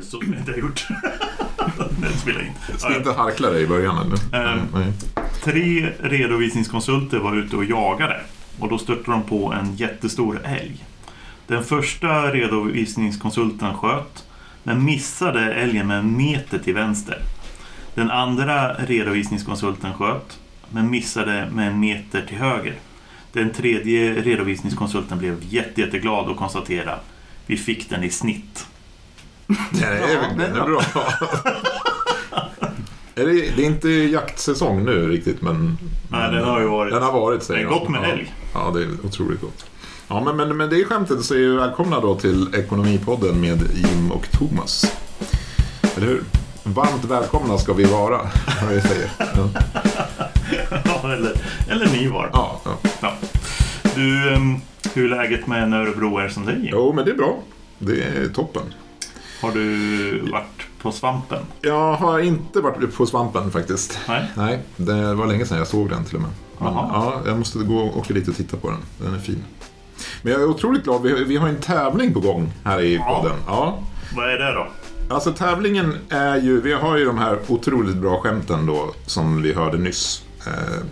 Som jag inte har gjort. Den spelar in. Ska inte harkla dig i början eller? Ehm. Nej. Tre redovisningskonsulter var ute och jagade och då stötte de på en jättestor älg. Den första redovisningskonsulten sköt men missade älgen med en meter till vänster. Den andra redovisningskonsulten sköt men missade med en meter till höger. Den tredje redovisningskonsulten blev jätte, jätteglad och konstaterade vi fick den i snitt. Nej, det är, det är det är bra. Är det, det är inte jaktsäsong nu riktigt men... Nej, den har ju varit... Den har varit Det säger är de. gott med ja. älg. Ja, det är otroligt gott. Ja, men, men, men det är skämtet så är ju välkomna då till Ekonomipodden med Jim och Thomas. Eller hur? Varmt välkomna ska vi vara, vad vi säger. Ja, Ja, eller, eller ni var. ja, ja. Ja. Du, ehm, hur är läget med en örebroare som dig? Jo, men det är bra. Det är toppen. Har du varit på svampen? Jag har inte varit på svampen faktiskt. Nej? Nej, det var länge sedan jag såg den till och med. Men, ja, jag måste gå och åka dit och titta på den. Den är fin. Men jag är otroligt glad. Vi har, vi har en tävling på gång här i Ja. podden. Ja. Vad är det då? Alltså tävlingen är ju, vi har ju de här otroligt bra skämten då som vi hörde nyss. Eh,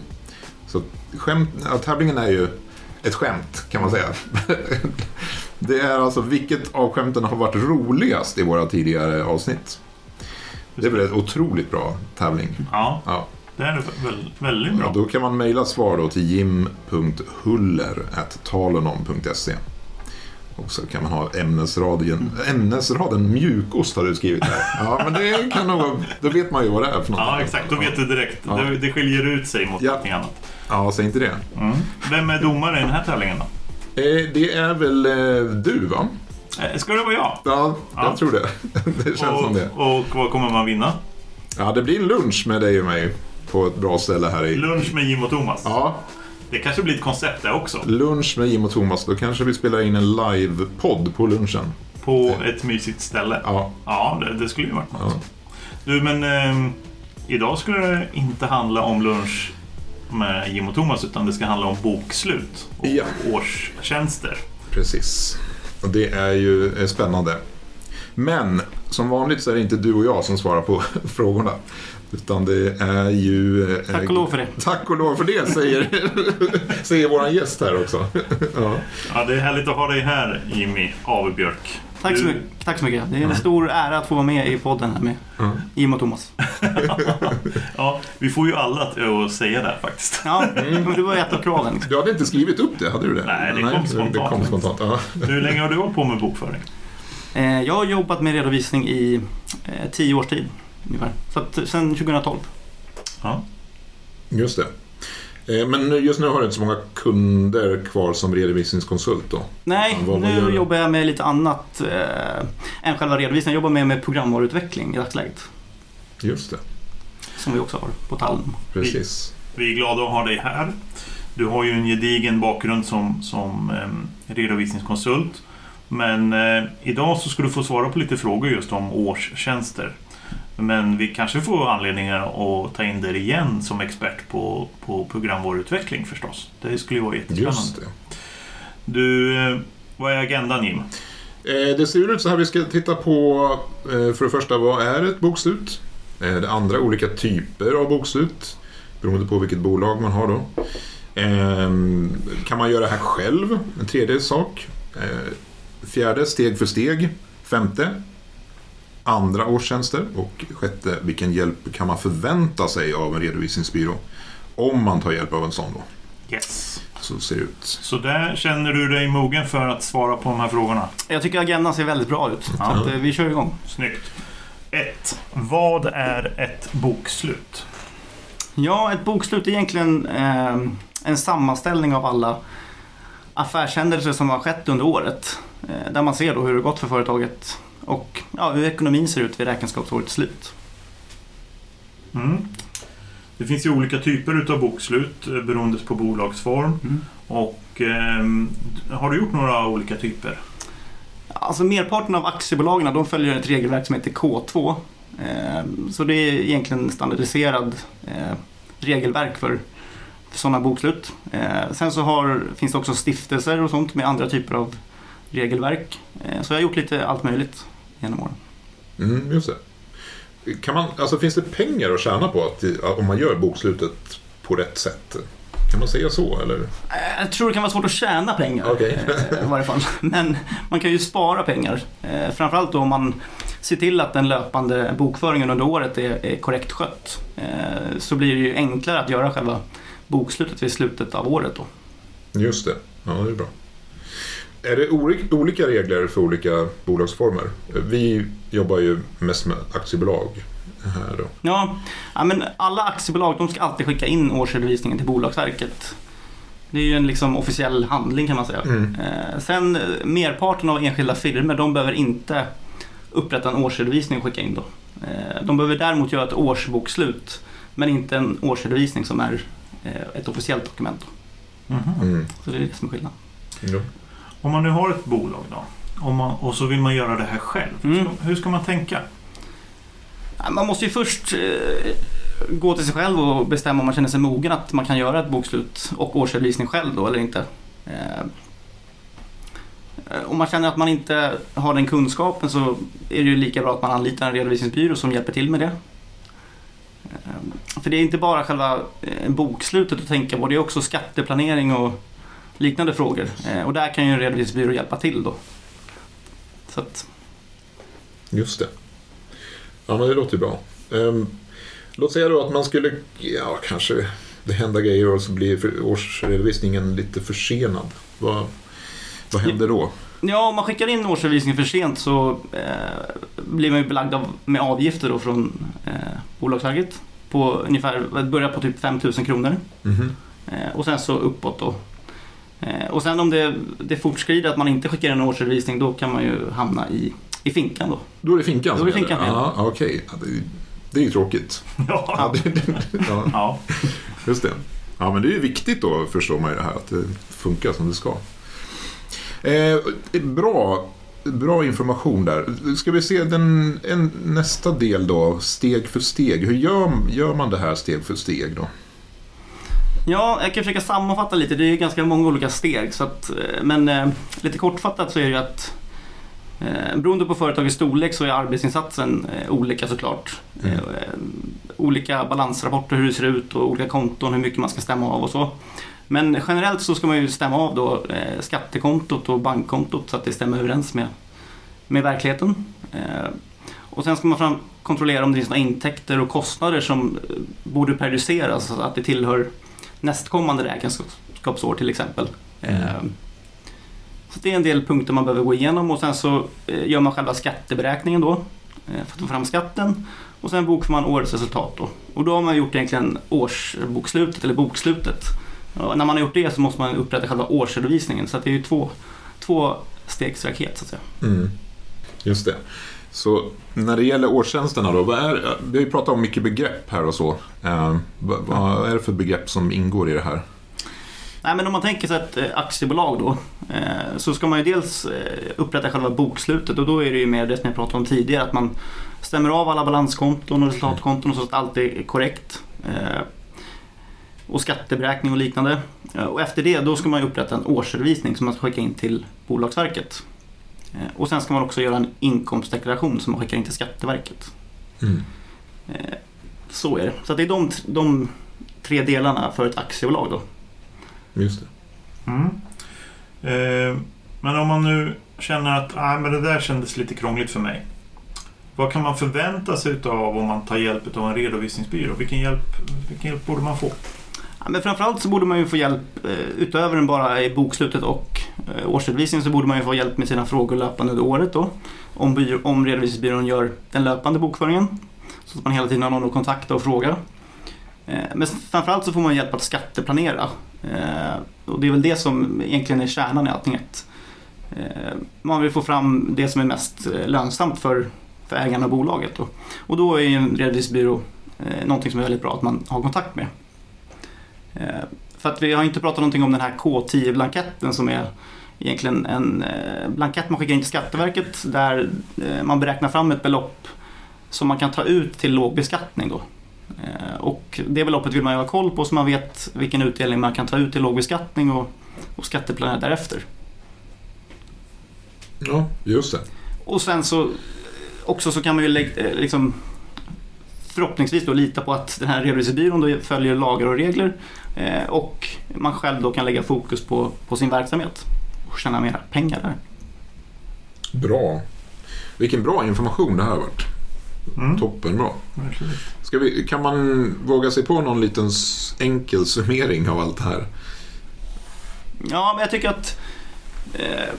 Så skämt, ja, tävlingen är ju ett skämt kan man säga. Det är alltså vilket av skämten har varit roligast i våra tidigare avsnitt. Det är väl en otroligt bra tävling. Ja, Ja. det är väl, väldigt Ja, bra. då kan man mejla svar då till jim.huller.talonom.se Och så kan man ha ämnesraden, ämnesraden mjukost har du skrivit här. Ja, men det kan nog då vet man ju vad det är för något. Ja, exakt. Då vet du direkt. Ja. Det, det skiljer ut sig mot Ja. någonting annat. Ja, säg inte det. Mm. Vem är domare i den här tävlingen då? Eh, Det är väl eh, du va? Eh, Ska det vara jag? Ja, jag Ja. tror det. Det känns som det. Och, och vad kommer man vinna? Ja, det blir en lunch med dig och mig på ett bra ställe här i... Lunch med Jim och Thomas. Ja, Det kanske blir ett koncept där också. lunch med Jim och Thomas. Då kanske vi spelar in en live-podd på lunchen. På ett mysigt ställe. Ja, Ja, det, det skulle ju varit något. ja. Du, men ehm, idag skulle det inte handla om lunch med Jim och Thomas utan det ska handla om bokslut och Ja. årstjänster. Precis. Och det är ju eh, spännande. Men som vanligt så är det inte du och jag som svarar på frågorna. Utan det är ju... eh, Tack och lov för det. Tack och lov för det, säger, säger våran gäst här också. Ja. Ja, det är härligt att ha dig här Jimmy Avebjörk. Tack så, mycket, tack så mycket. Det är en stor ära att få vara med i podden här med Ja. Jim och Thomas. Ja, vi får ju alla att, att säga det faktiskt. Ja, men det var ett av kraven. Liksom. Du hade inte skrivit upp det, hade du det? Nej, det kom spontant. Det kom spontant ja. Hur länge har du hållit på med bokföring? Eh, Jag har jobbat med redovisning i eh, tio års tid ungefär. Så att, sen 2012. Ja. Just det. Eh, Men just nu har du inte så många kunder kvar som redovisningskonsult då? Nej, vad- vad nu jobbar jag med lite annat eh, än själva redovisningen. Jag jobbar med, med programvaruutveckling i dagsläget. Just det, Som vi också har på Tallen. precis. Vi är glada att ha dig här. Du har ju en gedigen bakgrund som, som em, redovisningskonsult. Men eh, idag så ska du få svara på lite frågor just om årstjänster. Men vi kanske får anledningar att ta in dig igen som expert på, på programvaruutveckling förstås. Det skulle ju vara jättespännande. Just det. Du, eh, vad är agendan Jim? Eh, Det ser ut så här, vi ska titta på eh, för det första vad är ett bokslut? Det andra olika typer av bokslut beroende på vilket bolag man har då. Ehm, Kan man göra det här själv? En tredje sak. Fjärde, steg för steg. Femte, andra årstjänster. Och sjätte, vilken hjälp kan man förvänta sig av en redovisningsbyrå? Om man tar hjälp av en sån då. Yes. Så ser det ut. Så där känner du dig mogen för att svara på de här frågorna? Jag tycker agendan ser väldigt bra ut. Ja. att, eh, vi kör igång. Snyggt. 1. Vad är ett bokslut? Ja, ett bokslut är egentligen eh, en sammanställning av alla affärshändelser som har skett under året. Eh, där man ser då hur det gått för företaget och ja, hur ekonomin ser ut vid räkenskapsårets slut. Mm. Det finns ju olika typer utav bokslut eh, beroende på bolagsform. Mm. Och ehm, har du gjort några olika typer? Alltså merparten av aktiebolagen de följer ett regelverk som heter K2. Eh, så det är egentligen standardiserad eh, regelverk för, för sådana bokslut. Eh, sen så har, finns det också stiftelser och sånt med andra typer av regelverk. Eh, så jag har gjort lite allt möjligt genom åren. Mm, just det. Kan man, alltså, finns det pengar att tjäna på att, om man gör bokslutet på rätt sätt? Kan man säga så eller? Eh, Jag tror det kan vara svårt att tjäna pengar Okej. eh, i varje fall. Men man kan ju spara pengar. Eh, Framförallt då om man ser till att den löpande bokföringen under året är, korrekt skött. Så blir det ju enklare att göra själva bokslutet vid slutet av året då. Just det. Ja, det är bra. Är det olika, regler för olika bolagsformer? Vi jobbar ju mest med aktiebolag här då. Ja, ja men alla aktiebolag de ska alltid skicka in årsredovisningen till Bolagsverket. Det är ju en liksom officiell handling kan man säga. Mm. Eh, Sen eh, merparten av enskilda firmor de behöver inte upprätta en årsredovisning och skicka in då. Eh, De behöver däremot göra ett årsbokslut men inte en årsredovisning som är ett officiellt dokument. Då. Mhm. Mm. Så det är det som är skillnaden. Ja. Om man nu har ett bolag då om man, och så vill man göra det här själv. Mm. Så, hur ska man tänka? Man måste ju först eh, gå till sig själv och bestämma om man känner sig mogen att man kan göra ett bokslut och årsredovisning själv då eller inte. Eh, Om man känner att man inte har den kunskapen så är det ju lika bra att man anlitar en redovisningsbyrå som hjälper till med det. Eh, För det är inte bara själva eh, bokslutet att tänka på, det är också skatteplanering och liknande frågor. Eh, Och där kan ju en redovisningsbyrå hjälpa till då. Så att, Just det. Ja, men det låter bra. Ehm, låt säga då att man skulle, ja kanske det händer grejer och så blir årsredovisningen lite försenad. Vad, vad händer då? Ja, om man skickar in årsredovisningen för sent så eh, blir man ju belagd av, med avgifter då från eh, Bolagsverket. På ungefär, det börjar på typ 5 000 kronor Mhm. eh, och sen så uppåt då. Eh, och sen om det, det fortskrider att man inte skickar in en årsredovisning då kan man ju hamna i, i finkan då. Då är det finkan Då är det finkan Ja, Okej, ja, det, är ju tråkigt. Ja, Ja, det, det, ja, ja. just det. Ja, men det är ju viktigt då förstår man ju det här att det funkar som det ska. Eh, bra, bra information där. Ska vi se den, en, nästa del då, steg för steg. Hur gör, gör man det här steg för steg då? Ja, jag kan försöka sammanfatta lite. Det är ju ganska många olika steg. Så att, eh, men eh, lite kortfattat så är det ju att eh, beroende på företagets storlek så är arbetsinsatsen eh, olika såklart. Mm. Eh, eh, olika balansrapporter, hur det ser ut och olika konton, hur mycket man ska stämma av och så. Men generellt så ska man ju stämma av då skattekontot och bankkontot så att det stämmer överens med, med verkligheten. Och sen ska man fram kontrollera om det finns några intäkter och kostnader som borde periodiseras att det tillhör nästkommande räkenskapsår till exempel. Mm. Eh, Så det är en del punkter man behöver gå igenom och sen så eh, gör man själva skatteberäkningen då eh, för att få fram skatten och sen bokför man årets resultat då. Och då har man gjort egentligen årsbokslutet eller bokslutet. Och när man har gjort det så måste man upprätta själva årsredovisningen så det är ju två, två stegsraket så att säga. Mm. Just det. Så när det gäller årstjänsterna då, vad är, vi har ju pratat om mycket begrepp här och så. Eh, vad, vad är det för begrepp som ingår i det här? Nej, men om man tänker sig ett eh, aktiebolag då eh, så ska man ju dels eh, upprätta själva bokslutet och då är det ju mer det som jag pratade om tidigare att man stämmer av alla balanskonton och resultatkonton så att allt är korrekt. Eh, och skatteberäkning och liknande. Och efter det då ska man ju upprätta en årsredovisning som man ska skicka in till Bolagsverket. Eh, Och sen ska man också göra en inkomstdeklaration som man skickar in till Skatteverket. Mm. Eh, Så är det. Så det är de, de tre delarna för ett aktiebolag då. Just det. Mm. Eh, men om man nu känner att ah, men det där kändes lite krångligt för mig. Vad kan man förvänta sig av om man tar hjälp av en redovisningsbyrå? Vilken hjälp, vilken hjälp borde man få? Ja, men framförallt så borde man ju få hjälp eh, utöver än bara i bokslutet och Eh, årsredovisningen så borde man ju få hjälp med sina frågor löpande under året då. Om, byrå, om redovisningsbyrån gör den löpande bokföringen. Så att man hela tiden har någon att kontakta och fråga. Eh, men framförallt så får man hjälp att skatteplanera. Eh, och det är väl det som egentligen är kärnan i allting. Man vill få fram det som är mest lönsamt för, för ägarna av bolaget. Då. Och då är ju en redovisningsbyrå någonting som är väldigt bra att man har kontakt med. För att vi har inte pratat någonting om den här K10-blanketten som är egentligen en eh, blankett man skickar in till Skatteverket där eh, man beräknar fram ett belopp som man kan ta ut till låg beskattning. Då. Eh, Och det beloppet vill man ju ha koll på så man vet vilken utdelning man kan ta ut till låg beskattning och, och skatteplanera därefter. Ja, just det. Och sen så också så kan man ju liksom, förhoppningsvis då lita på att den här redovisningsbyrån då följer lagar och regler eh, och man själv då kan lägga fokus på, på sin verksamhet och tjäna mera pengar där. Bra. Vilken bra information det här har varit. Mm. Toppenbra. Ska vi, kan man våga sig på någon liten enkel summering av allt det här? Ja, men jag tycker att eh,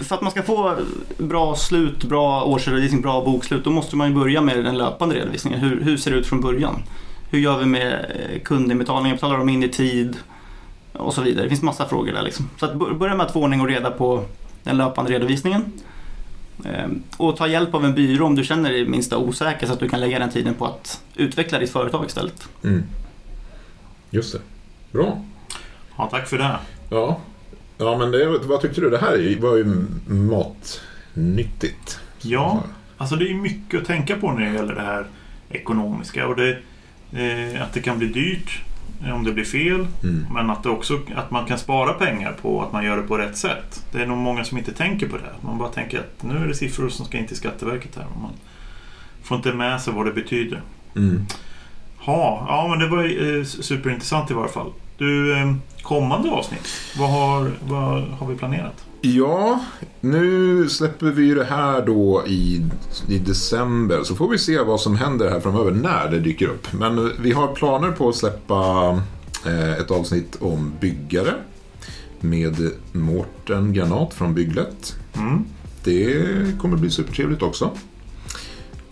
för att man ska få bra slut, bra årsredovisning, bra bokslut, då måste man ju börja med den löpande redovisningen. Hur, hur ser det ut från början? Hur gör vi med kundinbetalningar? Betalar de in i tid? Och så vidare. Det finns massa frågor där liksom. Så att bör- börja med att få ordning och reda på den löpande redovisningen. Eh, Och ta hjälp av en byrå om du känner dig minsta osäker så att du kan lägga den tiden på att utveckla ditt företag istället. Mm. Just det. Bra. Ja, tack för det. Ja, ja men det, vad tyckte du? Det här var ju matnyttigt. Ja, alltså det är mycket att tänka på när det gäller det här ekonomiska. Och det, eh, att det kan bli dyrt eh, om det blir fel. Mm. Men att, också, att man kan spara pengar på att man gör det på rätt sätt. Det är nog många som inte tänker på det. Man bara tänker att nu är det siffror som ska in till Skatteverket här. Man får inte med sig vad det betyder. Mm. Ha, ja, men det var eh, superintressant i varje fall. Du, eh, kommande avsnitt, vad har, vad har vi planerat? Ja, nu släpper vi ju det här då i, i december. Så får vi se vad som händer här framöver när det dyker upp. Men vi har planer på att släppa eh, ett avsnitt om byggare. Med Mårten Granat från Bygglet. Mm. Det kommer bli supertrevligt också.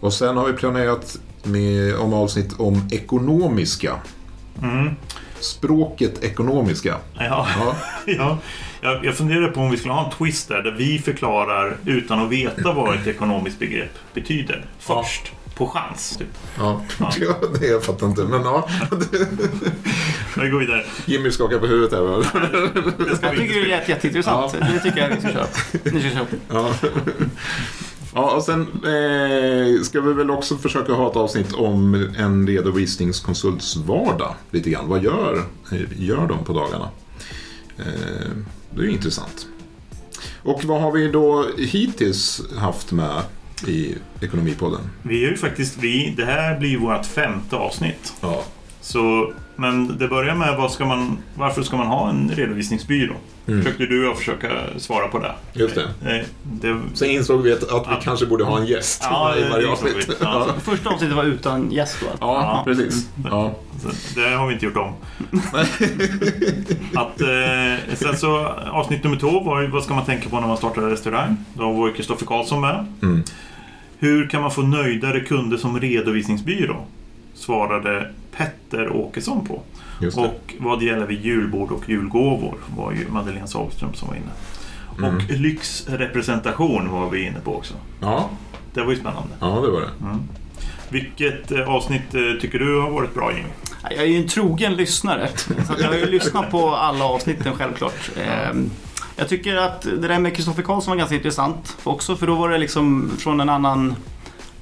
Och sen har vi planerat med, om avsnitt om ekonomiska. Mm. Språket ekonomiska. Ja. Ja, Ja, jag, jag funderar på om vi skulle ha en twist där, där vi förklarar utan att veta vad ett ekonomiskt begrepp betyder. Först, på chans. Typ. ja. Ja. ja det jag fattar inte. Men ja, Vi går vidare. Jimmy skakar på huvudet här. va? Det ska Jag tycker det lät jätteintressant. Det tycker jag vi ska köra. Ni ska köra. Ja. Ja, och sen eh, ska vi väl också försöka ha ett avsnitt om en redovisningskonsults vardag. Lite grann. Vad gör, gör de på dagarna? Eh, det är ju intressant. Och vad har vi då hittills haft med i Ekonomipodden? Vi är ju faktiskt, vi, det här blir ju vårt femte avsnitt. Ja. Så, men det börjar med vad ska man, varför ska man ha en redovisningsbyrå? Mm. Försökte du och försöka svara på det. Just det. Eh, det Sen insåg vi att, att vi Ja. kanske borde ha en gäst Ja, i det varje avsnitt. Ja. Ja. Första avsnittet var utan gäst då. ja, precis. Ja. Så det har vi inte gjort om. Att, eh, sen så avsnitt nummer två var vad ska man tänka på när man startar en restaurang? Då var Kristoffer Karlsson med. Mm. Hur kan man få nöjdare kunder som redovisningsbyrå? Svarade Petter Åkesson på. Och vad det gäller vid julbord och julgåvor var ju Madeleine Sahlström som var inne. Mm. Och lyxrepresentation var vi inne på också. Ja, Det var ju spännande. ja, det var det. Mm. Vilket eh, avsnitt eh, tycker du har varit bra Jimmy? Jag är ju en trogen lyssnare. Så jag har ju lyssnat på alla avsnitten självklart. Ehm, Jag tycker att det där med Kristoffer Karlsson var ganska intressant också för då var det liksom från en annan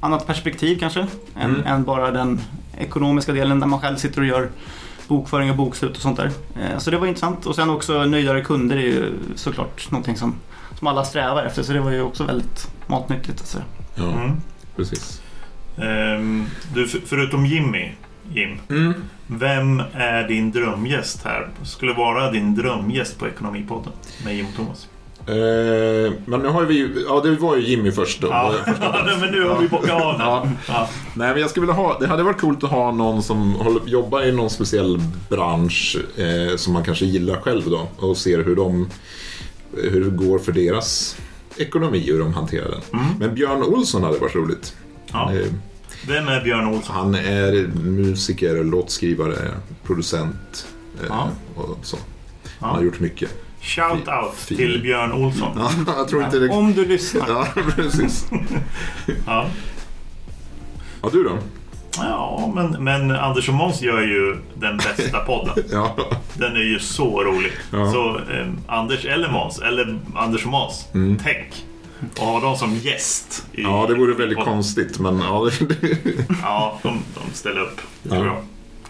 annat perspektiv kanske än, Mm. än bara den ekonomiska delen där man själv sitter och gör bokföring och bokslut och sånt där. Eh, Så det var intressant och sen också nöjdare kunder är ju såklart någonting som, som alla strävar efter så det var ju också väldigt matnyttigt. Alltså. Ja, Mm. precis. Ehm, du, för- förutom Jimmy, Jim, Mm. vem är din drömgäst här? Skulle vara din drömgäst på Ekonomipodden med Jim och Thomas? Eh, men nu har vi ju, ja det var ju Jimmy först då. Ja, men nu har vi bockat av. Ja. Ja. Nej men jag skulle vilja ha, det hade varit coolt att ha någon som håller, jobbar i någon speciell bransch eh, som man kanske gillar själv då och ser hur de, hur det går för deras ekonomi och hur de hanterar den. Mm. Men Björn Olsson hade varit roligt. Ja. Eh, Vem är Björn Olsson? han är musiker, låtskrivare, producent eh, Ja. och så. Han har gjort mycket. Shout out Fin. till Björn Olsson. Ja, jag tror inte det... Om du lyssnar. Ja, precis. Ja. Ja, du då? Ja, men, men Anders och Måns gör ju den bästa podden. Ja. Den är ju så rolig. Ja. Så eh, Anders eller Måns, eller Anders och Måns, Mm. tänk. Och ha dem som gäst. I, ja, det vore väldigt konstigt men ja, det... Ja, de, de ställer upp. Ja. tror jag.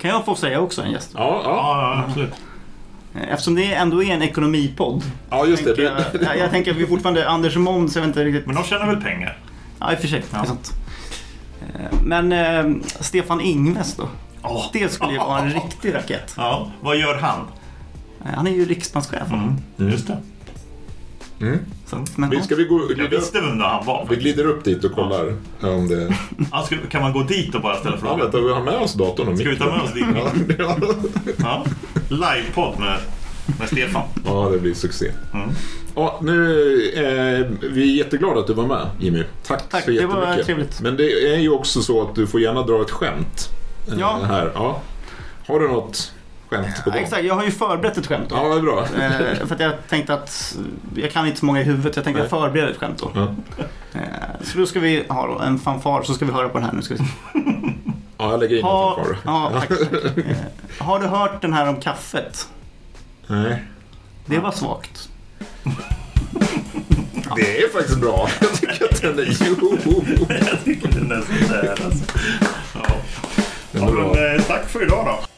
Kan jag få säga också en gäst? Ja, ja. Ja, ja, absolut. Eh, Eftersom det ändå är en ekonomipodd. ja just det. tänker jag, jag, jag tänker att vi fortfarande, Anders Måns, jag vet inte riktigt. Men de tjänar väl pengar? Ja, i och för sig. Ja. Eh, Men eh, Stefan Ingves då? Åh. Det skulle ju vara en riktig raket. Ja, vad gör han? Eh, Han är ju riksbankschef. Mm. Just det. Mm. Så men, Vi- Ska vi gå Jag visste vem han var. Vi glider upp dit och kollar om det... Ja, ska, kan man gå dit och bara ställa Ja, frågor? vänta, vi har med oss datorn och Ska vi ta med oss dit? Ja, Ja. Livepodd med, med Stefan. ja, det blir succé. Mm. Ja, nu, eh, vi är jätteglada att du var med Jimmy. Tack, Tack, så det var jättemycket. trevligt. Men det är ju också så att du får gärna dra ett skämt. eh, Ja. Här. Ja. Har du något skämt på Ja, gång? exakt, jag har ju förberett ett skämt då. Ja, vad bra. Eh, för att jag tänkte att jag kan inte så många i huvudet. Jag tänkte Nej. jag förbereder ett skämt då. Ja. Eh, så då ska vi ha då en fanfar så ska vi höra på den här nu. Ska vi se. Ja, jag lägger in Ha, fanfar. ja, tack, tack. Eh, har du hört den här om kaffet? Nej. Det var svagt. Det är faktiskt bra. Jag tycker att den är... Jo! Jag tycker den är sådär alltså. Ja. Ja, men, eh, tack för idag då.